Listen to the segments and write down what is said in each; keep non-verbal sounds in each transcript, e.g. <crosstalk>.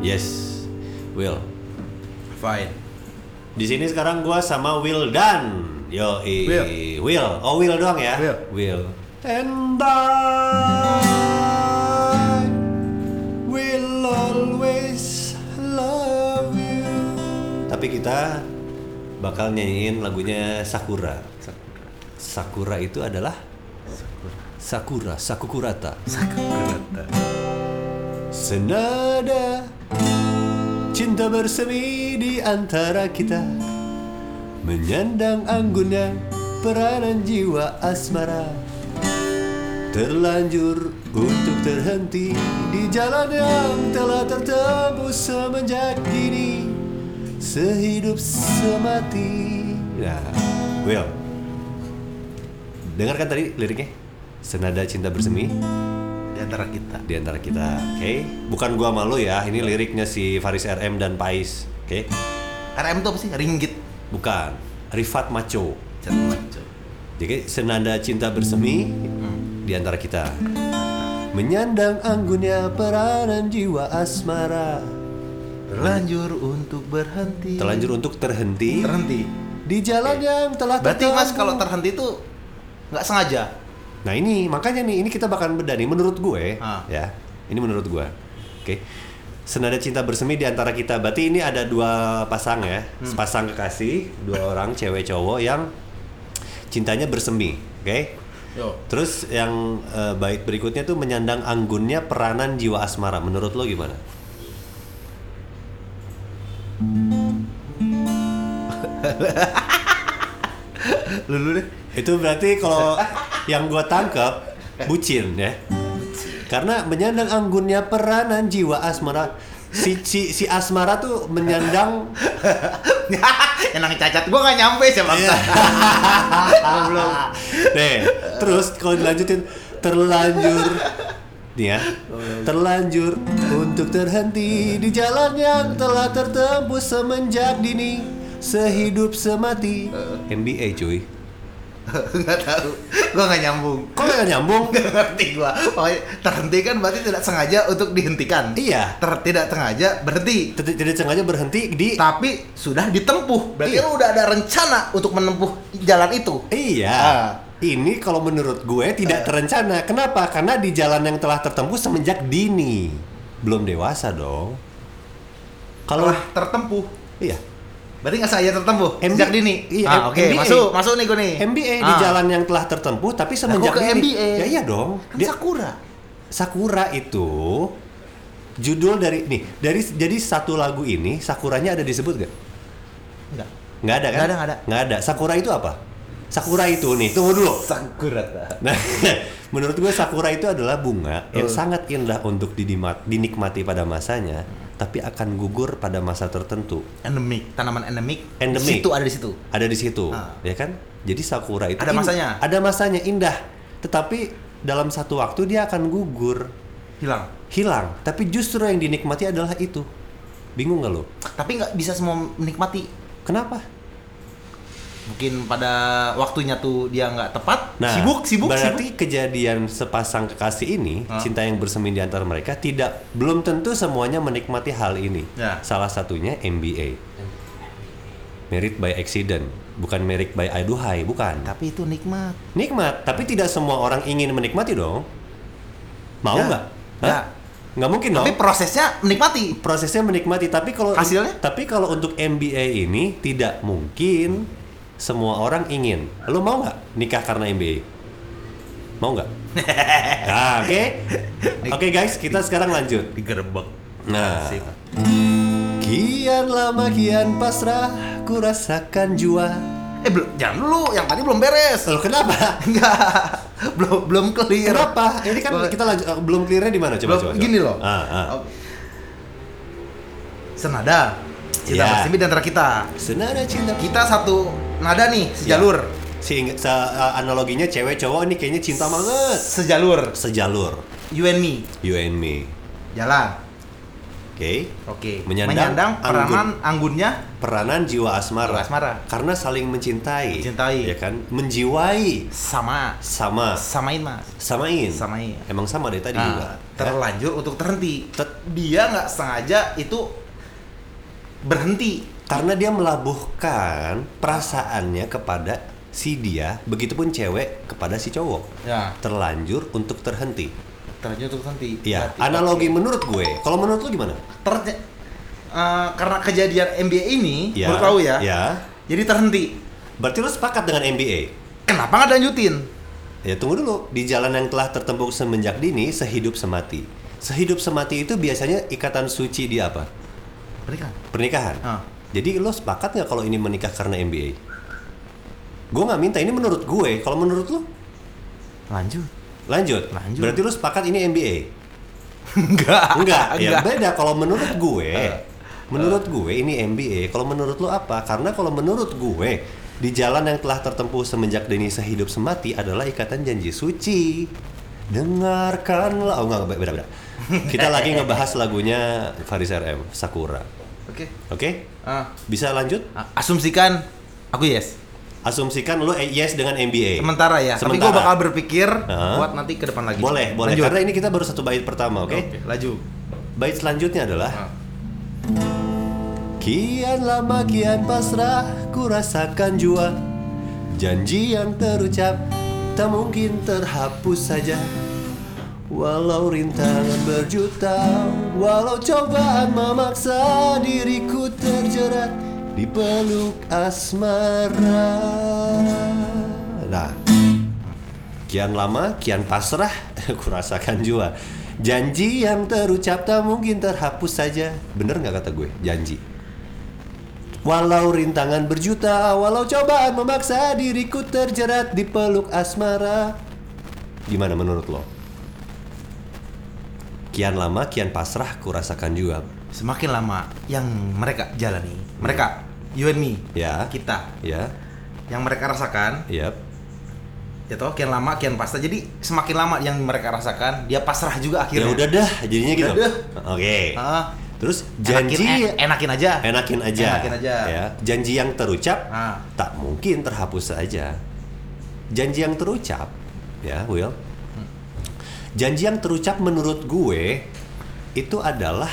Yes, Will. Fine. Di sini sekarang gua sama Will dan Yo, Will. Will. Oh, Will doang ya? Will. Will. And I will always love you. Tapi kita bakal nyanyiin lagunya Sakura. Sakura itu adalah Sakura, Sakukurata. Sakukurata. Senada. Cinta bersemi di antara kita. Menyandang anggunnya peranan jiwa asmara. Terlanjur untuk terhenti di jalan yang telah tertembus semenjak kini. Sehidup semati. Nah, Will. Dengarkan tadi liriknya. Senada cinta bersemi Di antara kita. di antara kita, oke? Bukan gua malu ya, ini liriknya si Faris RM dan Pais, oke? RM itu apa sih? Ringgit. Bukan, Rifat maco. Jadi senada cinta bersemi di antara kita. Menyandang anggunnya peranan jiwa asmara. Terlanjur untuk berhenti. Terlanjur untuk terhenti terhenti. di jalan yang telah Berarti mas kalau terhenti itu nggak sengaja. Nah ini makanya nih ini kita bakal beda nih menurut gue Ah. ya. Ini menurut gue. Oke. Senada cinta bersemi di antara kita. Berarti ini ada dua pasang ya. Sepasang kekasih dua <laughs> orang cewek cowok yang cintanya bersemi oke? Yo. terus yang eh, bait berikutnya tuh menyandang anggunnya peranan jiwa asmara. Menurut lo gimana? <laughs> Lulu deh. itu berarti kalau <laughs> yang gue tangkap bucin ya karena menyandang anggunnya peranan jiwa asmara si si, si asmara tuh menyandang <laughs> Enang cacat. Gua nggak nyampe sih bangsa. Belum. Nih, terus kalau dilanjutin terlanjur nih ya, terlanjur untuk terhenti di jalan yang telah tertembus semenjak dini sehidup semati MBA cuy Nggak tahu. Gua nggak nyambung. kok gak nyambung Nggak ngerti gua. Pokoknya terhenti kan berarti tidak sengaja untuk dihentikan. iya Ter- tidak sengaja berhenti. tidak tidak sengaja berhenti di Tapi sudah ditempuh. Berarti Iya. lu udah ada rencana untuk menempuh jalan itu. iya Ah. ini kalau menurut gue tidak terencana kenapa karena di jalan yang telah tertempuh semenjak dini belum dewasa dong kalau tertempuh. iya Berarti nggak sengaja tertempuh MB sejak dini. Iya, ah, oke, MBA. masuk, masuk nih gue nih. MBA di Ah. jalan yang telah tertempuh tapi semenjak ke dini. MBA? Ya iya dong. Kan Dia- Sakura. Sakura itu judul dari nih dari jadi satu lagu ini Sakuranya ada disebut gak? Enggak. Nggak ada kan? Nggak ada, nggak ada. Nggak ada. Sakura itu apa? Sakura itu nih, tunggu dulu. Sakura. Nah, <laughs> menurut gue sakura itu adalah bunga yang Oh. sangat indah untuk dinikmati pada masanya, tapi akan gugur pada masa tertentu. Endemik, tanaman endemik. Endemik. Situ ada di situ. ada di situ, Ah. ya kan? Jadi sakura itu Ada in- masanya? Ada masanya indah, tetapi dalam satu waktu dia akan gugur, Hilang. hilang. Tapi justru yang dinikmati adalah itu. Bingung nggak lo? Tapi nggak bisa semua menikmati. Kenapa? Mungkin pada waktunya tuh dia nggak tepat. Nah, sibuk, sibuk, berarti sibuk. kejadian sepasang kekasih ini, Ah. cinta yang bersemi di antara mereka tidak belum tentu semuanya menikmati hal ini. Ya. Salah satunya MBA. Merit by accident, bukan merit by aduhai, bukan. Tapi itu nikmat. Nikmat, tapi tidak semua orang ingin menikmati dong. Mau Ya. nggak? Ya. Nggak mungkin dong. Tapi prosesnya menikmati. Prosesnya menikmati, tapi kalau Hasilnya? tapi kalau untuk MBA ini tidak mungkin semua orang ingin. Lo mau nggak nikah karena MBA? Mau nggak? <laughs> nah, oke. Oke guys, kita sekarang lanjut. Digerebek. Nah. Asik. Kian lama kian pasrah, ku rasakan jua. Eh belum, jangan dulu. Yang tadi belum beres. Lo kenapa? <laughs> Enggak. belum belum clear. Kenapa? Ini kan kita lanjut, eh, belum clearnya di mana coba, coba, coba. gini loh. Ah, ah. Oh. Senada. Cinta Iya. bersemi di antara kita. Senada cinta. Kita satu nada nih, sejalur. Sehingga se- eh, analoginya cewek cowok ini kayaknya cinta banget. Sejalur. Sejalur. You and me. You and me. Jalan. Oke. Oke. Menyandang peranan anggunnya Peranan jiwa asmara. Jiwa asmara. Karena saling mencintai. Mencintai. Ya kan? Menjiwai. sama. Sama. Samain mas. Samain. Samain. Emang sama dari tadi Ah. juga. terlanjur untuk terhenti. Dia nggak sengaja itu berhenti. Karena dia melabuhkan perasaannya kepada si dia, begitupun cewek kepada si cowok. Ya, Terlanjur untuk terhenti. terlanjur untuk terhenti. Iya, Berarti- analogi menurut gue. Kalau menurut lu gimana? Ternya- eh, karena kejadian MBA ini, Ya, menurut tahu ya, Ya. jadi terhenti. Berarti lu sepakat dengan MBA? Kenapa nggak lanjutin? Ya tunggu dulu, di jalan yang telah tertempuh semenjak dini, sehidup semati. Sehidup semati itu biasanya ikatan suci di apa? Pernikahan. Pernikahan. Ah. Jadi lo sepakat nggak kalau ini menikah karena MBA? Gue nggak minta, ini menurut gue. Kalau menurut lo, Lanjut. lanjut. Lanjut. Berarti lo sepakat ini MBA? Enggak. <laughs> Enggak, ya Enggak. beda. Kalau menurut gue, Eh. menurut gue ini MBA. Kalau menurut lo apa? Karena kalau menurut gue, di jalan yang telah tertempuh semenjak dini sehidup semati adalah ikatan janji suci. Dengarkanlah, oh enggak, beda beda. Kita lagi ngebahas lagunya Faris RM, Sakura. Oke. Oke? Ah. Bisa lanjut? Ah, asumsikan aku yes. Asumsikan lo eh, yes dengan MBA. Sementara ya. Tapi gue Sementara. bakal berpikir Ah. buat nanti ke depan lagi. Boleh, boleh. Lanjut. Karena ini kita baru satu bait pertama, oke? Oke, laju. Bait selanjutnya adalah Ah. Kian lama kian pasrah ku rasakan jua Janji yang terucap tak mungkin terhapus saja Walau rintangan berjuta Walau cobaan memaksa diriku terjerat Di peluk asmara Nah Kian lama, kian pasrah, <laughs> kurasakan jua. Janji yang terucap tak mungkin terhapus saja. Bener nggak kata gue? Janji. Walau rintangan berjuta, walau cobaan memaksa diriku terjerat di peluk asmara. Gimana menurut lo? Kian lama, kian pasrah, kurasakan jua. Semakin lama yang mereka jalani, mereka, you and me, Ya, kita, ya, yang mereka rasakan, ya. ya toh kian lama kian pasrah. Jadi semakin lama yang mereka rasakan, dia pasrah juga Ya akhirnya. udah dah, jadinya gitu. Udah dah. Oke. Ah, Terus janji enakin, en- enakin aja. enakin aja. Enakin aja. Ya, janji yang terucap Ah. tak mungkin terhapus saja. Janji yang terucap, ya, Will. Janji yang terucap menurut gue itu adalah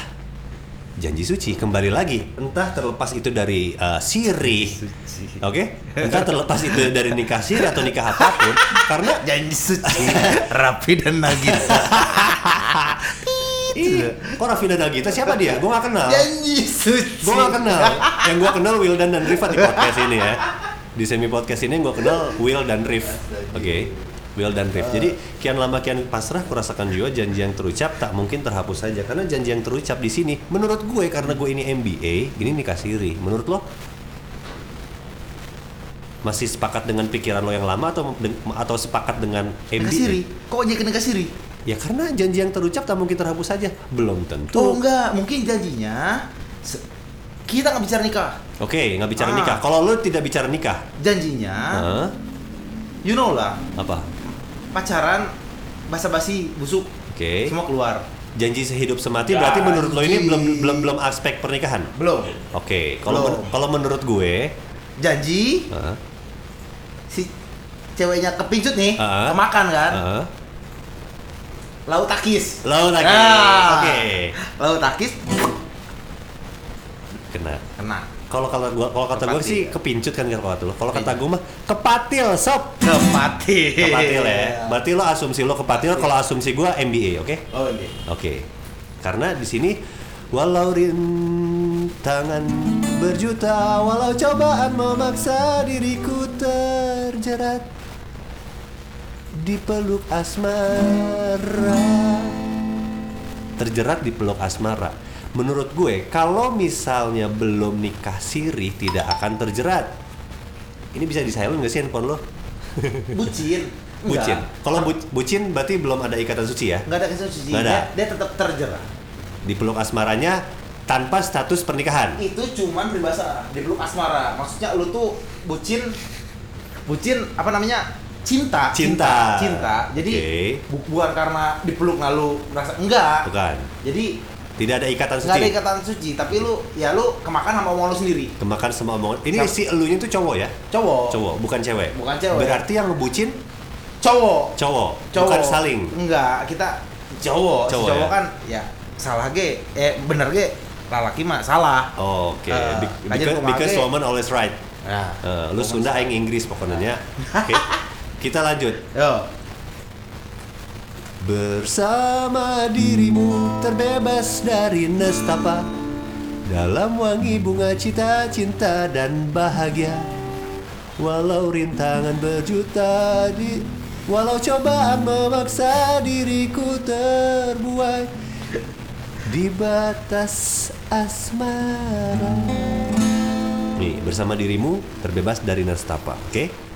janji suci. Kembali lagi, entah terlepas itu dari uh, siri, oke? Entah terlepas itu dari nikah siri atau nikah apa pun, karena <laughs> Janji suci, rapi dan nagih. <laughs> Ih, kok Raffi dan Nagita siapa dia? Gue gak kenal. Janji suci. Gue gak kenal. Yang gue kenal Wildan dan Rifat di podcast ini ya. Di semi podcast ini gue kenal Will dan Rif. Oke. Will dan Rif. Jadi kian lama kian pasrah kurasakan jiwa janji yang terucap tak mungkin terhapus saja karena janji yang terucap di sini menurut gue karena gue ini MBA ini nikah siri. Menurut lo masih sepakat dengan pikiran lo yang lama atau atau sepakat dengan MBA? siri. Kok jadi nikah siri? Ya karena janji yang terucap tak mungkin terhapus saja. Belum tentu. Oh enggak, mungkin janjinya kita nggak bicara nikah. Oke, nggak bicara Ah. nikah. Kalau lo tidak bicara nikah, Janjinya, Hah? you know lah, apa? Pacaran basa-basi busuk Oke. semua keluar. Janji sehidup semati berarti menurut lo ini belum belum belum aspek pernikahan. Belum. Oke, kalau Belum. men- kalau menurut gue, Janji Heeh. si ceweknya kepincut nih, Ah. kemakan kan, Heeh. laut takis. Laut takis. Ah. Oke. Laut takis Kena. kena. Kalau kalau gua kalau kata gue Kepatil. sih kepincut kan kalau kata lo. Kalau kata gue mah kepatil sob. Kepatil. Kepatil ya. <laughs> Berarti lo asumsi lo kepatil, kalau asumsi gue MBA, oke? Oh iya. Oke. Karena di sini walau rintangan berjuta, walau cobaan memaksa diriku terjerat di peluk asmara. Terjerat di peluk asmara. Menurut gue, kalau misalnya belum nikah siri tidak akan terjerat. Ini bisa di silent nggak sih handphone lo? Bucin. <laughs> Bucin. Kalau bu- bucin berarti belum ada ikatan suci ya? Nggak ada kisah suci. Nggak ada. Dia, dia tetap terjerat. di peluk asmaranya tanpa status pernikahan. Itu cuman peribahasa di peluk asmara. Maksudnya lu tuh bucin bucin apa namanya? Cinta. Cinta. Cinta. Jadi Oke. bu- bukan karena dipeluk lalu merasa enggak. Bukan. Jadi Tidak ada ikatan nggak ada suci. ikatan suci, tapi lu ya lu kemakan sama omongan lu sendiri. Kemakan sama omongan. Ini Sam- si elunya tuh cowok ya? Cowok. Cowok, bukan cewek. Bukan cewek. Berarti yang ngebucin Cowok. cowok, Cowok. bukan saling. Enggak, kita cowok, si Cowok cowok ya? kan ya salah ge, eh bener ge, lalaki mah salah. Oh, Oke, Eh, Be- because, woman always right. Nah, Eh, lu Sunda aing Inggris pokoknya. <laughs> Oke. Kita lanjut. yo, Bersama dirimu terbebas dari nestapa. Dalam wangi bunga cita, cinta dan bahagia. Walau rintangan berjuta di Walau cobaan memaksa diriku terbuai. Di batas asmara. Nih, bersama dirimu terbebas dari nestapa, oke?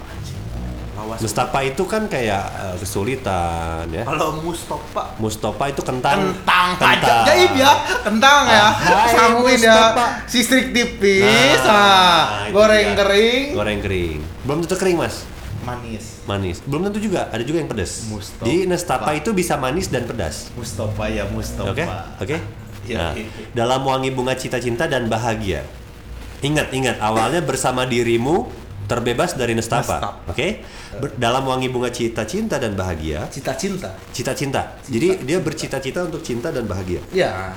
Lawas. Nestapa itu kan kayak eh, kesulitan ya. Kalau Mustafa. Mustafa itu kentang. Kentang aja jaib ya. Kentang ya. Ah, sangguin Mustafa. ya sistrik tipis. Nah, ah itu goreng dia. kering. Goreng kering. Belum tentu kering mas. Manis. Manis. Belum tentu juga. Ada juga yang pedas. Mustafa. jadi nestapa itu bisa manis dan pedas. Mustafa ya Mustafa. Oke? Oke? Iya, nah iya. dalam wangi bunga cita cinta dan bahagia. Ingat ingat. Awalnya bersama dirimu terbebas dari nestapa Nestapa. oke? Ber- dalam wangi bunga cita cinta dan bahagia. Cita cinta cita cinta jadi dia bercita-cita untuk cinta dan bahagia. Ya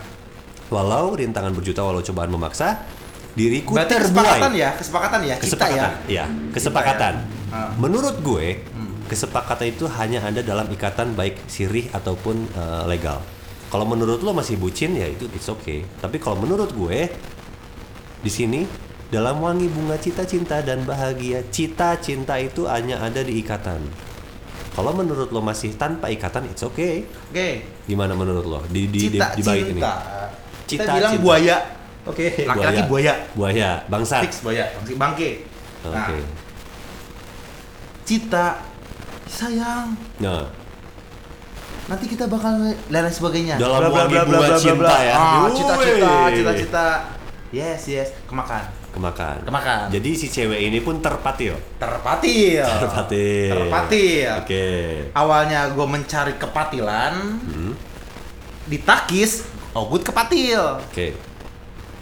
walau rintangan berjuta walau cobaan memaksa diriku berarti terbuai. kesepakatan ya kesepakatan ya kita ya? kesepakatan. Ya? Kesepakatan Ah. menurut gue Hmm. kesepakatan itu hanya ada dalam ikatan baik sirih ataupun eh, legal. Kalau menurut lo masih bucin ya itu it's okay. Tapi kalau menurut gue di sini dalam wangi bunga cita cinta dan bahagia cita cinta itu hanya ada di ikatan. Kalau menurut lo masih tanpa ikatan it's okay. Oke. Gimana menurut lo? Di di di, cita di bait ini. Cinta kita Cita bilang cinta. buaya oke. Laki-laki buaya. buaya. Bangsat. Fix buaya. Bangke. Bangke oke. Nah cita. Sayang. Nah. Nanti kita bakal dan lain sebagainya. Dalam Bla, bla, wangi bla, bunga bla, bla, cinta ya. ah, cita-cita cita-cita. Yes yes. Kemakan kemakan. Kemakan. jadi si cewek ini pun terpatil. Terpatil. Terpatil. Terpatil. Oke. Awalnya gue mencari kepatilan. Hmm, ditakis oh gue kepatil. Oke.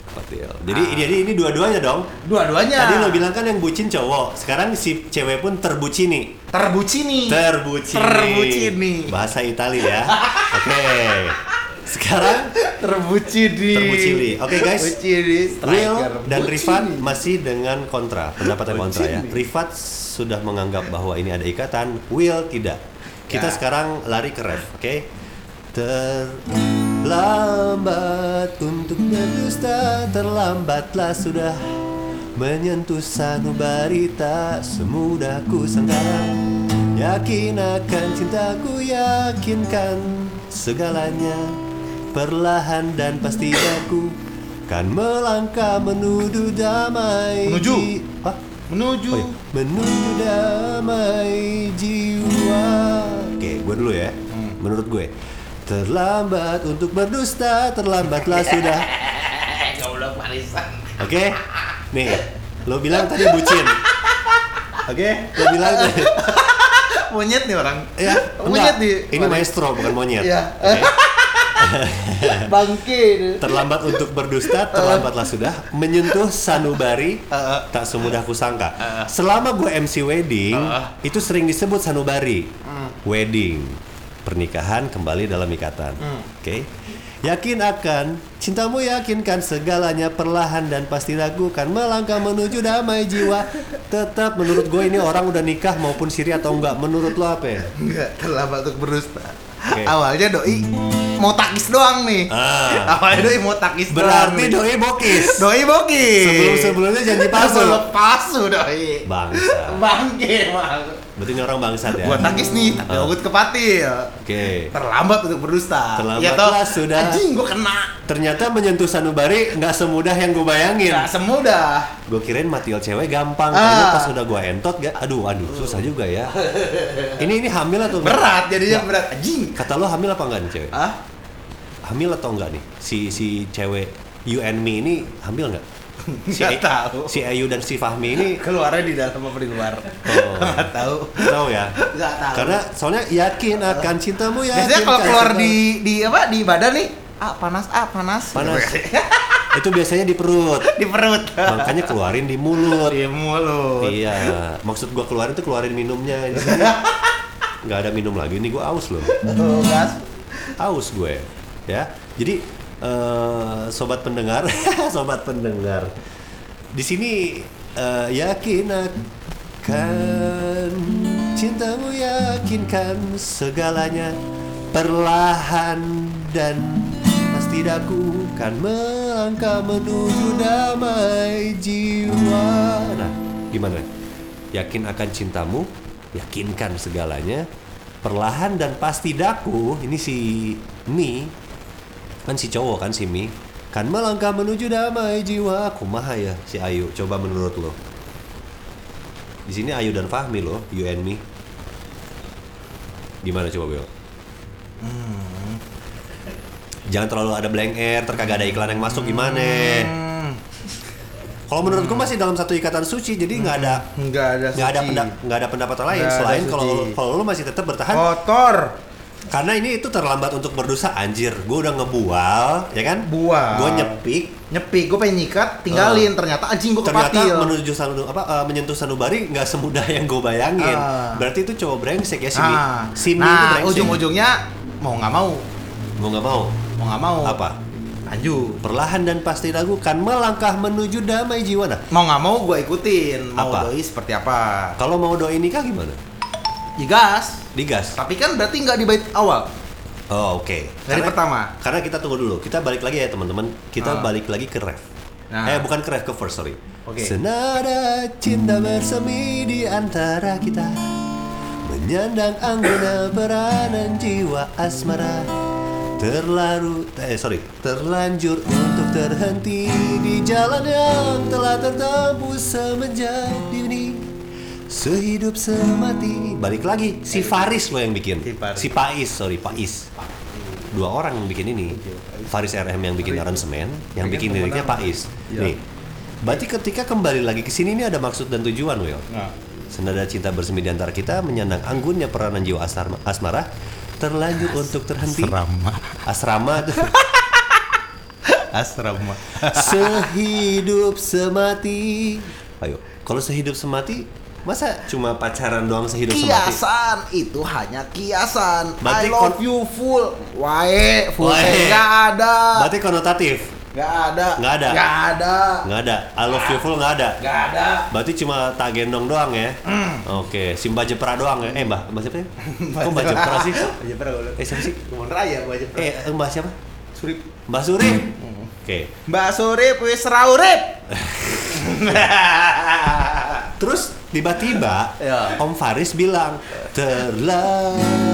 Terpatil jadi Ah. jadi ini dua-duanya dong? Dua-duanya. Tadi lo bilang kan yang bucin cowok. Sekarang si cewek pun terbucini. Terbucini. Terbucini. Terbucini. bahasa Italia. Ya <laughs> oke sekarang terbucini Terbucini. Oke, guys. Bucini, Will dan. Rifat masih dengan kontra, pendapat yang kontra ya. Rifat sudah menganggap bahwa ini ada ikatan, Will tidak. Kita Ya. sekarang lari ke ref, oke? Terlambat untuk berdusta, terlambatlah sudah menyentuh sanubari tak semudah ku sangka. Yakin akan cintaku, yakinkan segalanya Perlahan dan pasti aku Kan melangkah menuju damai Menuju. Hah? menuju Oh iya. Menuju damai jiwa Oke, gue dulu ya Hmm. Menurut gue Terlambat untuk berdusta Terlambatlah sudah <laughs> goblok Marisan Oke Nih Lo bilang tadi bucin Oke Lo bilang tadi <laughs> monyet nih orang Ya, monyet nih Ini maestro bukan monyet. Iya. Oke. <laughs> bangke Terlambat untuk berdusta, terlambatlah sudah menyentuh sanubari Heeh. <laughs> tak semudah kusangka. Selama gue MC wedding, Heeh. itu sering disebut sanubari. Hmm. Wedding, pernikahan kembali dalam ikatan. Hmm. Oke. Yakin akan cintamu yakinkan segalanya perlahan dan pasti ragukan melangkah menuju damai jiwa. Tetap menurut gue ini orang udah nikah maupun siri atau enggak. Menurut lo apa ya? Enggak, terlambat untuk berdusta. Oke. Awalnya doi mau takis doang nih. Ah. Awalnya doi mau takis doang. Berarti doi bokis. doi bokis. Sebelum-sebelumnya janji palsu. Sebelum palsu doi. Bangsa. Bangke mal. Berarti ini orang bangsat ya. Gua takis nih, tapi Ah. ogut kepatil. Oke. Terlambat untuk berdusta. Terlambatlah toh? sudah. Anjing gua kena. Ternyata menyentuh sanubari nggak semudah yang gue bayangin. Gak semudah. Gue kirain matil cewek gampang. Ah. Pas udah gue entot gak. Aduh, aduh, susah juga ya. <laughs> Ini ini hamil atau? Berat jadinya Nggak. berat. Anjing. Kata lo hamil apa enggak nih cewek? Ah? Hamil atau enggak nih? Si si cewek you and me ini hamil nggak? <laughs> Si, Nggak tahu. si Ayu dan si Fahmi ini <laughs> Keluarnya di dalam apa di luar? Oh. <laughs> Nggak tahu. tahu ya? Nggak tahu. Karena soalnya yakin akan cintamu ya. Biasanya kalau keluar di di apa di badan nih, ah panas, ah panas. Panas. itu biasanya di perut. di perut. Makanya keluarin di mulut. Di mulut. Iya, maksud gua keluarin tuh keluarin minumnya. Nggak ada minum lagi nih gua aus loh. Gas. haus gue ya. Jadi eh, sobat pendengar <laughs> sobat pendengar. Di sini eh, yakin akan cintamu yakinkan segalanya perlahan dan pasti daku kan melangkah menuju damai jiwa. Nah gimana? Yakin akan cintamu yakinkan segalanya perlahan dan pasti daku. Ini si Mi kan si cowok kan si Mi. Kan melangkah menuju damai jiwa. Kumaha ya si Ayu? Coba menurut lo. Di sini Ayu dan Fahmi lo you and me. Gimana coba Bel? Jangan terlalu ada blank air, terkagak ada iklan yang masuk gimana? Hmm, Kalau menurut gua masih dalam satu ikatan suci, jadi nggak ada nggak ada nggak ada pendapat nggak ada pendapat lain. Ada selain kalau kalau lu masih tetap bertahan kotor karena ini itu terlambat untuk berdosa anjir. Gue udah ngebual ya kan? Bual. gue nyepik. Nyepi gue pengen nyikat tinggalin. Ternyata anjing gue ternyata kepatil. menuju sanu apa eh, menyentuh sanubari nggak semudah yang gue bayangin. Ah. berarti itu cowok brengsek ya si Mi nah, si Mi itu nah brengsek. ujung-ujungnya mau nggak mau. Gue nggak mau? Mau nggak mau. Apa? Lanjut. Perlahan dan pasti ragukan melangkah menuju damai jiwa. Nah. Mau nggak mau gue ikutin. Mau Apa? doi seperti apa. Kalau mau doi nikah gimana digas digas tapi kan berarti nggak di bait awal oh oke dari Karena- pertama Karena kita tunggu dulu, kita balik lagi ya teman-teman. Kita Ah. balik lagi ke ref. Nah. Eh bukan ke ref, ke first sorry. Oke. Senada cinta bersemi di antara kita, menyandang angguna peranan jiwa asmara. Terlalu, eh sorry, terlanjur untuk terhenti di jalan yang telah tertempuh semenjak dini. Sehidup semati. Balik lagi. Si Faris lo yang bikin. Si Faris. Si Pais Sorry Pais dua orang yang bikin ini. Faris RM yang bikin aransemen yang Bikin liriknya. Pais Iya. nih. Berarti ketika kembali lagi ke sini ini ada maksud dan tujuan Will nah. senada cinta bersemi di antara kita menyandang anggunnya peranan jiwa asrama, asmara terlanjur untuk terhenti. Asrama. Asrama. Tuh. <laughs> asrama. Sehidup semati. Ayo kalau sehidup semati masa cuma pacaran doang sehidup semati kiasan itu hanya kiasan. Berarti I love you full. Wae full Wae. nggak ada. Berarti konotatif? Nggak ada. Nggak ada. nggak ada. Nggak ada? I love you full nggak ada? Nggak ada. Berarti cuma tak gendong doang ya? Oke, Simba Jepra doang ya? Eh mbak, mbak siapa ya? <laughs> Kok mbak Jepra. Sih? Pernah gue Eh siapa sih? Kebun raya aja pernah Eh mbak siapa? surip. Mbak Suri? Oke, Mbak Surip wis raurip <laughs> <laughs> terus tiba-tiba Ya. Om Faris bilang Terlambat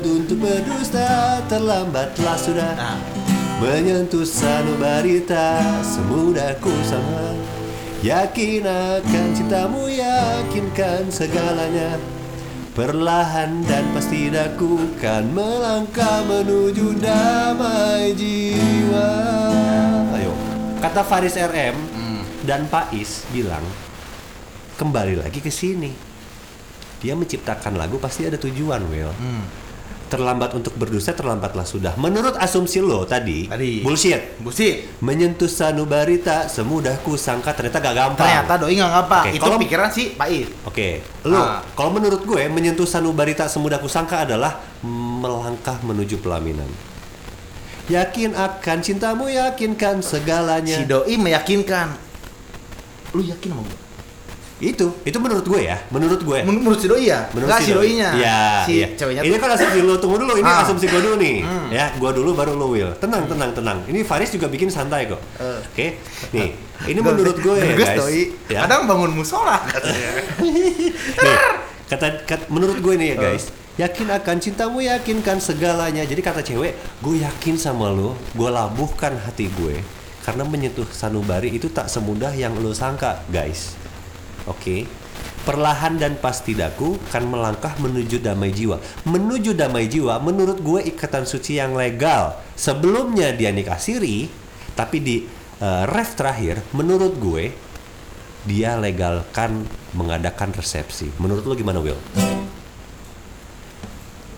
untuk berdusta, terlambatlah sudah nah Menyentuh sanubarita semudah ku sama. Yakin akan cintamu yakinkan segalanya. Perlahan dan pasti daku kan melangkah menuju damai jiwa. Ayo Kata Faris RM dan Pais bilang Kembali lagi ke sini Dia menciptakan lagu pasti ada tujuan Will hmm. Terlambat untuk berdosa terlambatlah sudah Menurut asumsi lo tadi, Tadi. Bullshit busit Menyentuh sanubarita semudah ku sangka ternyata gak gampang. ternyata doi nggak ngapa Oke, itu kalau- pikiran si Pak Oke, lu Ah. kalau menurut gue menyentuh sanubarita semudah ku sangka adalah melangkah menuju pelaminan. Yakin akan cintamu, yakinkan segalanya. si doi meyakinkan lu yakin sama gue itu, itu menurut gue ya, menurut gue. Men- menurut si doi ya Menurut nggak si doi. doinya Iya, si iya. ceweknya Ini kan asumsi lu tunggu dulu, ini Ah. asumsi gue dulu nih. Hmm. Ya, gue dulu baru lu Will. Tenang, tenang, tenang. Ini Faris juga bikin santai kok. Eh. Oke. Nih, ini menurut gue ya, guys. doi Ya. kadang bangun musola katanya <laughs> Nih, kata, kata- menurut gue nih ya Eh. guys, yakin akan cintamu yakinkan segalanya. Jadi kata cewek, gue yakin sama lo, gue labuhkan hati gue karena menyentuh sanubari itu tak semudah yang lo sangka, guys. Oke. Perlahan dan pasti daku kan melangkah menuju damai jiwa. Menuju damai jiwa, menurut gue ikatan suci yang legal. Sebelumnya dia nikah siri, tapi di eh, ref terakhir, menurut gue dia legalkan mengadakan resepsi. Menurut lo gimana, Will?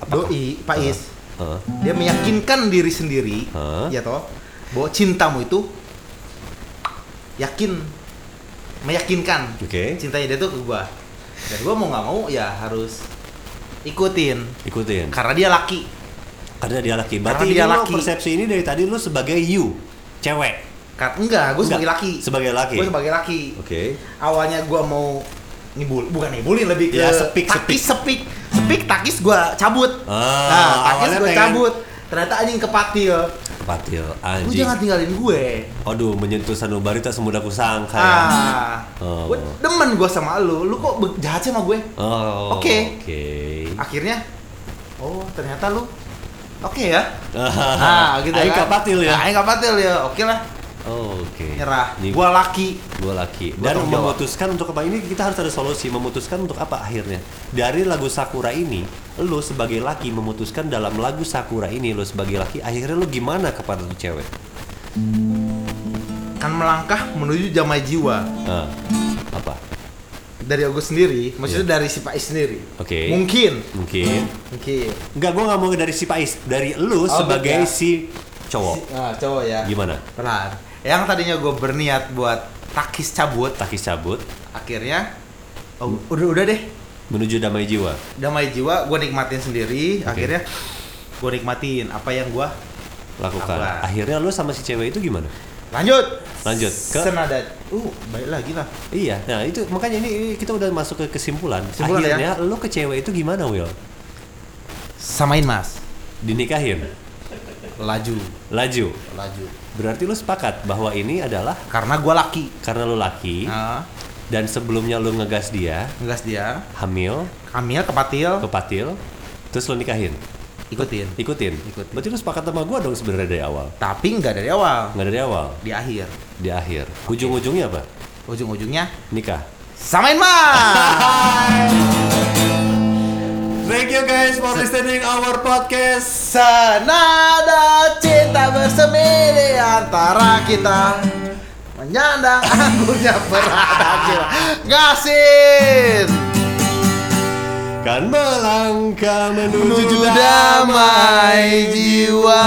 doi Pak Is Heeh. dia meyakinkan diri sendiri Hah? ya toh bahwa cintamu itu yakin meyakinkan Oke. cintanya dia tuh ke gua dan gua mau nggak mau ya harus ikutin Ikutin. karena dia laki Karena dia laki. Berarti Karena ini dia lo laki. persepsi ini dari tadi lu sebagai you, cewek. Kan enggak, gue sebagai laki. sebagai laki. Gue sebagai laki. Oke. Awalnya gue mau ngibul, bukan ngibulin lebih ke Ya, sepik, takis, sepik, sepik, takis gue cabut. Ah, nah, takis gue cabut. Ternyata anjing kepatil. Kepatil, Lu anjing. jangan tinggalin gue. Aduh, menyentuh sanubari tak semudah kusangka ya. Ah, Oh. gue demen gue sama lu. Lu kok jahat sama gue? Oh, Oke. Oke. Akhirnya, oh ternyata lu oke ya. <laughs> Ah, gitu Aing kan. kapatil ya. Aing kapatil ya. Oke lah, Oh, oke. nyerah. Nih, Gua laki. Gua laki. Gua Dan jawab. memutuskan untuk apa ini kita harus ada solusi. Memutuskan untuk apa akhirnya? Dari lagu Sakura ini, lu sebagai laki memutuskan dalam lagu Sakura ini lu sebagai laki akhirnya lu gimana kepada tuh cewek? Kan melangkah menuju jamai jiwa. Ah, apa? Dari aku sendiri, maksudnya Iya. dari si Pais sendiri. Oke. Mungkin. Mungkin. Mungkin. Enggak, gua nggak mau dari si Pais, dari lu Oh, sebagai beda. si cowok. Si- ah, cowok ya. Gimana? Pelan. Yang tadinya gue berniat buat takis cabut, Takis cabut akhirnya oh, udah udah deh. menuju damai jiwa. Damai jiwa gue nikmatin sendiri, Oke. akhirnya gue nikmatin apa yang gue Lakukan. Apa? Akhirnya lu sama si cewek itu gimana? lanjut. Lanjut ke- senada. Uh, baik lagi lah. Iya, nah itu makanya ini, kita udah masuk ke kesimpulan. Kesimpulan ya? Akhirnya lu ke cewek itu gimana, Will? Samain mas. Dinikahin, Laju, laju. laju. Berarti lu sepakat bahwa ini adalah Karena gue laki. karena lu laki Nah, dan sebelumnya lu ngegas dia, ngegas dia. hamil, Kamil kepatil. kepatil, terus lu nikahin. Ikutin. Ikutin. Ikutin. Berarti lu sepakat sama gua dong sebenarnya dari awal. Tapi nggak dari awal. Nggak dari awal, Di akhir. di akhir. Ujung-ujungnya apa? Ujung-ujungnya Nikah. samain mas. <laughs> Thank you guys for listening our podcast. Senada cinta bersemi antara kita Menyandang <laughs> anggurnya berada Gasin Kan melangkah menuju, Menuju damai jiwa